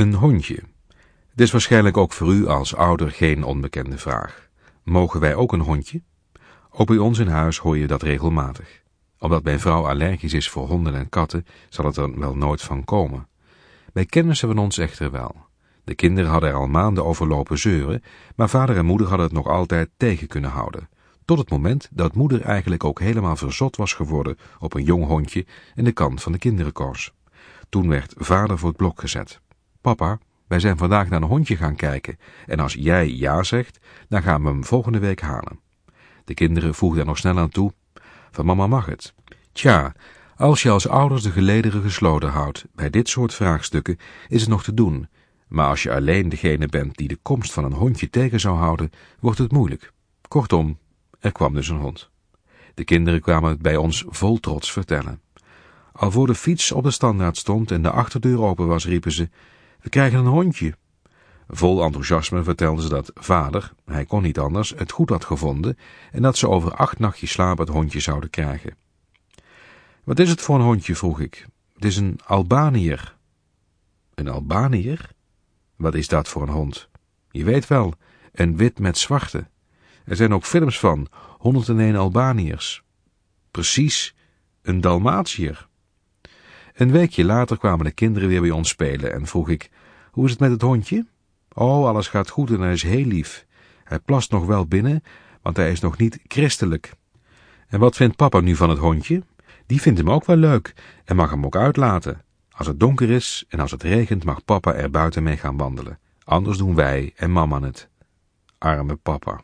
Een hondje. Dit is waarschijnlijk ook voor u als ouder geen onbekende vraag. Mogen wij ook een hondje? Ook bij ons in huis hoor je dat regelmatig. Omdat mijn vrouw allergisch is voor honden en katten, zal het er wel nooit van komen. Bij kennissen van ons echter wel. De kinderen hadden er al maanden over lopen zeuren, maar vader en moeder hadden het nog altijd tegen kunnen houden. Tot het moment dat moeder eigenlijk ook helemaal verzot was geworden op een jong hondje in de kant van de kinderenkoos. Toen werd vader voor het blok gezet. Papa, wij zijn vandaag naar een hondje gaan kijken en als jij ja zegt, dan gaan we hem volgende week halen. De kinderen voegden er nog snel aan toe, van mama mag het. Tja, als je als ouders de gelederen gesloten houdt bij dit soort vraagstukken, is het nog te doen. Maar als je alleen degene bent die de komst van een hondje tegen zou houden, wordt het moeilijk. Kortom, er kwam dus een hond. De kinderen kwamen het bij ons vol trots vertellen. Al voor de fiets op de standaard stond en de achterdeur open was, riepen ze, we krijgen een hondje. Vol enthousiasme vertelden ze dat vader, hij kon niet anders, het goed had gevonden en dat ze over acht nachtjes slaap het hondje zouden krijgen. Wat is het voor een hondje, vroeg ik. Het is een Albanier. Een Albanier? Wat is dat voor een hond? Je weet wel, een wit met zwarte. Er zijn ook films van, 101 Albaniërs. Precies, een Dalmatiër. Een weekje later kwamen de kinderen weer bij ons spelen en vroeg ik, hoe is het met het hondje? Oh, alles gaat goed en hij is heel lief. Hij plast nog wel binnen, want hij is nog niet christelijk. En wat vindt papa nu van het hondje? Die vindt hem ook wel leuk en mag hem ook uitlaten. Als het donker is en als het regent mag papa er buiten mee gaan wandelen. Anders doen wij en mama het. Arme papa.